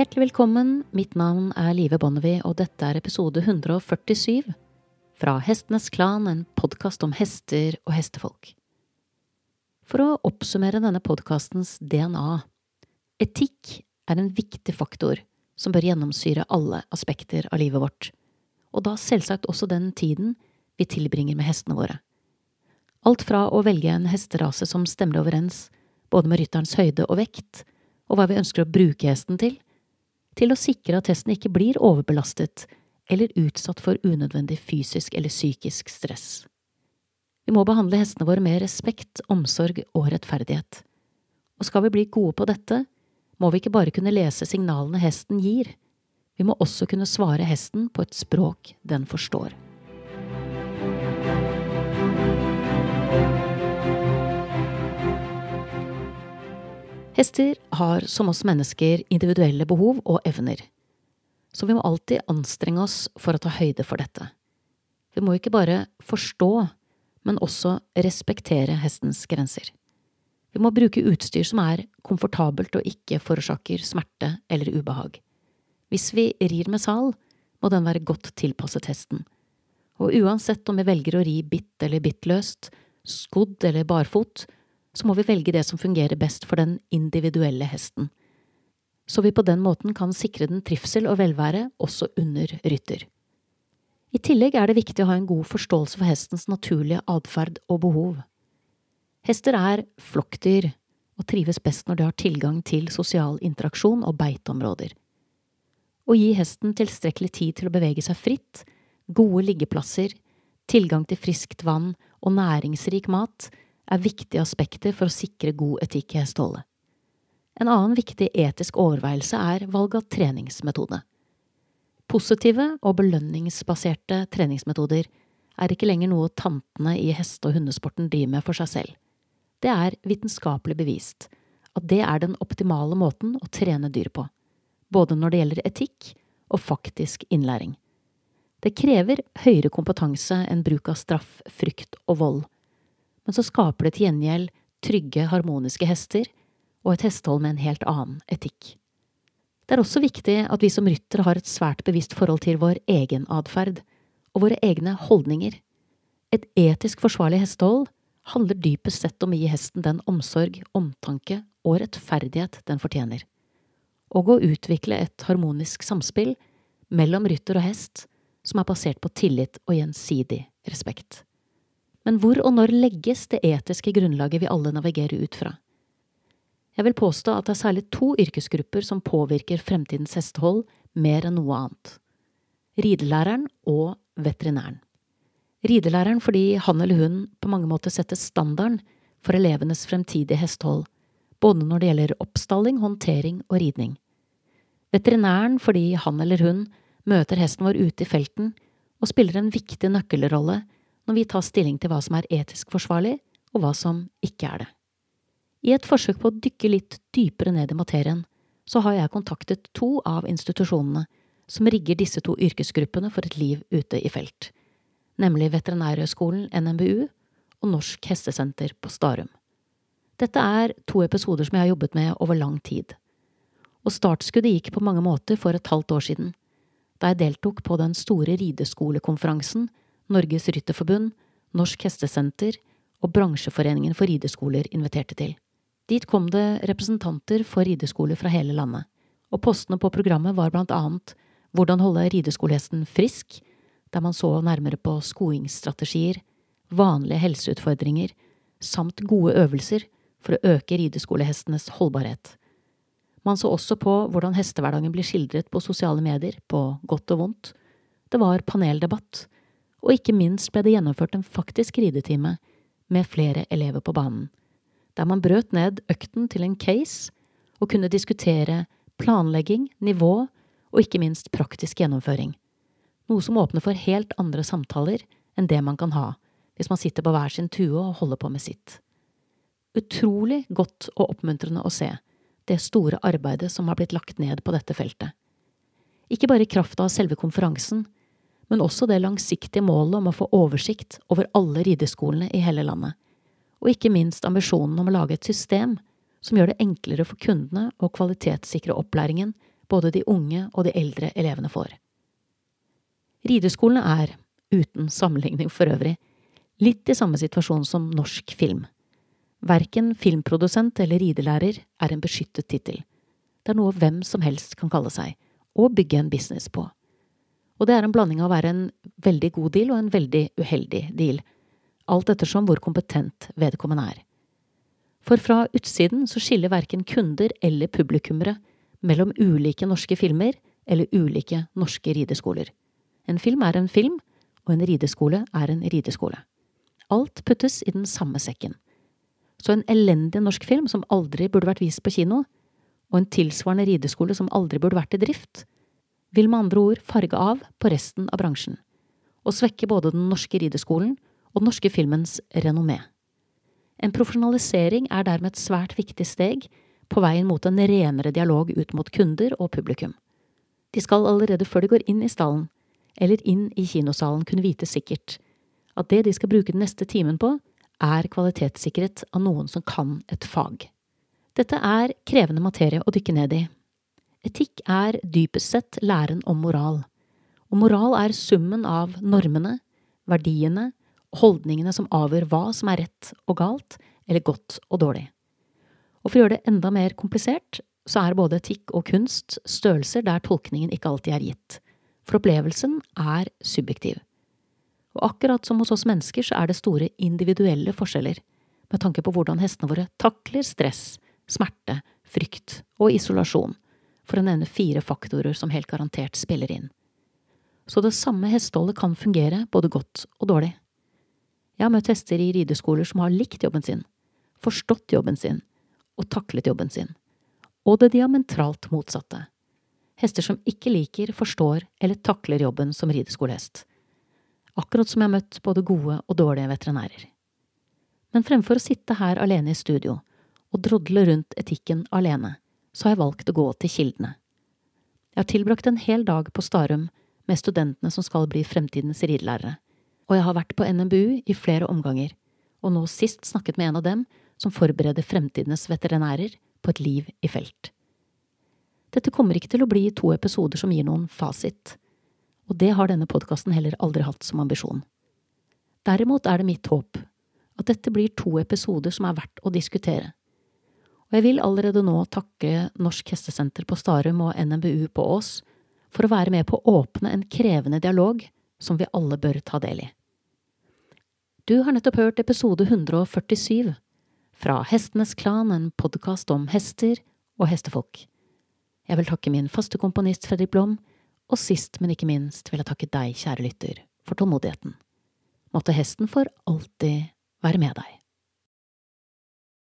Hjertelig velkommen, mitt navn er Live Bonnevie, og dette er episode 147 fra Hestenes Klan, en podkast om hester og hestefolk. For å oppsummere denne podkastens DNA – etikk er en viktig faktor som bør gjennomsyre alle aspekter av livet vårt, og da selvsagt også den tiden vi tilbringer med hestene våre. Alt fra å velge en hesterase som stemmer overens både med rytterens høyde og vekt, og hva vi ønsker å bruke hesten til, til å sikre at hesten ikke blir overbelastet eller utsatt for unødvendig fysisk eller psykisk stress. Vi må behandle hestene våre med respekt, omsorg og rettferdighet. Og skal vi bli gode på dette, må vi ikke bare kunne lese signalene hesten gir, vi må også kunne svare hesten på et språk den forstår. Hester har som oss mennesker individuelle behov og evner, så vi må alltid anstrenge oss for å ta høyde for dette. Vi må ikke bare forstå, men også respektere hestens grenser. Vi må bruke utstyr som er komfortabelt og ikke forårsaker smerte eller ubehag. Hvis vi rir med sal, må den være godt tilpasset hesten. Og uansett om vi velger å ri bitt eller bittløst, skodd eller barfot, så må vi velge det som fungerer best for den individuelle hesten, så vi på den måten kan sikre den trivsel og velvære også under rytter. I tillegg er det viktig å ha en god forståelse for hestens naturlige atferd og behov. Hester er flokkdyr og trives best når de har tilgang til sosial interaksjon og beiteområder. Å gi hesten tilstrekkelig tid til å bevege seg fritt, gode liggeplasser, tilgang til friskt vann og næringsrik mat er viktige aspekter for å sikre god etikk i hesteholdet. En annen viktig etisk overveielse er valg av treningsmetode. Positive og belønningsbaserte treningsmetoder er ikke lenger noe tantene i heste- og hundesporten driver med for seg selv. Det er vitenskapelig bevist at det er den optimale måten å trene dyr på, både når det gjelder etikk og faktisk innlæring. Det krever høyere kompetanse enn bruk av straff, frykt og vold men så skaper det til gjengjeld trygge, harmoniske hester og et hestehold med en helt annen etikk. Det er også viktig at vi som ryttere har et svært bevisst forhold til vår egen atferd og våre egne holdninger. Et etisk forsvarlig hestehold handler dypest sett om å gi hesten den omsorg, omtanke og rettferdighet den fortjener, og å utvikle et harmonisk samspill mellom rytter og hest som er basert på tillit og gjensidig respekt. Men hvor og når legges det etiske grunnlaget vi alle navigerer ut fra? Jeg vil påstå at det er særlig to yrkesgrupper som påvirker fremtidens hestehold mer enn noe annet. Ridelæreren og veterinæren. Ridelæreren fordi han eller hun på mange måter setter standarden for elevenes fremtidige hestehold, både når det gjelder oppstalling, håndtering og ridning. Veterinæren fordi han eller hun møter hesten vår ute i felten og spiller en viktig nøkkelrolle når vi tar stilling til hva som er etisk forsvarlig, og hva som ikke er det. I et forsøk på å dykke litt dypere ned i materien, så har jeg kontaktet to av institusjonene som rigger disse to yrkesgruppene for et liv ute i felt, nemlig Veterinærhøgskolen NMBU og Norsk Hestesenter på Starum. Dette er to episoder som jeg har jobbet med over lang tid, og startskuddet gikk på mange måter for et halvt år siden, da jeg deltok på den store rideskolekonferansen Norges Rytterforbund, Norsk Hestesenter og Bransjeforeningen for rideskoler inviterte til. Dit kom det representanter for rideskoler fra hele landet, og postene på programmet var blant annet hvordan holde rideskolehesten frisk, der man så nærmere på skoingsstrategier, vanlige helseutfordringer, samt gode øvelser for å øke rideskolehestenes holdbarhet. Man så også på hvordan hestehverdagen blir skildret på sosiale medier, på godt og vondt. Det var paneldebatt, og ikke minst ble det gjennomført en faktisk ridetime med flere elever på banen, der man brøt ned økten til en case og kunne diskutere planlegging, nivå og ikke minst praktisk gjennomføring, noe som åpner for helt andre samtaler enn det man kan ha hvis man sitter på hver sin tue og holder på med sitt. Utrolig godt og oppmuntrende å se det store arbeidet som har blitt lagt ned på dette feltet. Ikke bare i kraft av selve konferansen, men også det langsiktige målet om å få oversikt over alle rideskolene i hele landet, og ikke minst ambisjonen om å lage et system som gjør det enklere for kundene å kvalitetssikre opplæringen både de unge og de eldre elevene får. Rideskolene er, uten sammenligning for øvrig, litt i samme situasjon som norsk film. Verken filmprodusent eller ridelærer er en beskyttet tittel. Det er noe hvem som helst kan kalle seg, og bygge en business på. Og det er en blanding av å være en veldig god deal og en veldig uheldig deal, alt ettersom hvor kompetent vedkommende er. For fra utsiden så skiller verken kunder eller publikummere mellom ulike norske filmer eller ulike norske rideskoler. En film er en film, og en rideskole er en rideskole. Alt puttes i den samme sekken. Så en elendig norsk film som aldri burde vært vist på kino, og en tilsvarende rideskole som aldri burde vært i drift, vil med andre ord farge av på resten av bransjen, og svekke både den norske rideskolen og den norske filmens renommé. En profesjonalisering er dermed et svært viktig steg på veien mot en renere dialog ut mot kunder og publikum. De skal allerede før de går inn i stallen, eller inn i kinosalen, kunne vite sikkert at det de skal bruke den neste timen på, er kvalitetssikret av noen som kan et fag. Dette er krevende materie å dykke ned i. Etikk er dypest sett læren om moral, og moral er summen av normene, verdiene holdningene som avgjør hva som er rett og galt, eller godt og dårlig. Og for å gjøre det enda mer komplisert, så er både etikk og kunst størrelser der tolkningen ikke alltid er gitt, for opplevelsen er subjektiv. Og akkurat som hos oss mennesker så er det store individuelle forskjeller med tanke på hvordan hestene våre takler stress, smerte, frykt og isolasjon, for å nevne fire faktorer som helt garantert spiller inn. Så det samme hesteholdet kan fungere både godt og dårlig. Jeg har møtt hester i rideskoler som har likt jobben sin, forstått jobben sin og taklet jobben sin, og det diametralt motsatte. Hester som ikke liker, forstår eller takler jobben som rideskolehest. Akkurat som jeg har møtt både gode og dårlige veterinærer. Men fremfor å sitte her alene i studio og drodle rundt etikken alene, så har jeg valgt å gå til kildene. Jeg har tilbrakt en hel dag på Starum med studentene som skal bli fremtidens ridelærere og jeg har vært på NMBU i flere omganger, og nå sist snakket med en av dem som forbereder fremtidens veterinærer på et liv i felt. Dette kommer ikke til å bli to episoder som gir noen fasit, og det har denne podkasten heller aldri hatt som ambisjon. Derimot er det mitt håp at dette blir to episoder som er verdt å diskutere, og jeg vil allerede nå takke Norsk Hestesenter på Starum og NMBU på Ås for å være med på å åpne en krevende dialog som vi alle bør ta del i. Du har nettopp hørt episode 147 fra Hestenes Klan, en podkast om hester og hestefolk. Jeg vil takke min faste komponist Fredrik Blom, og sist, men ikke minst vil jeg takke deg, kjære lytter, for tålmodigheten. Måtte hesten for alltid være med deg.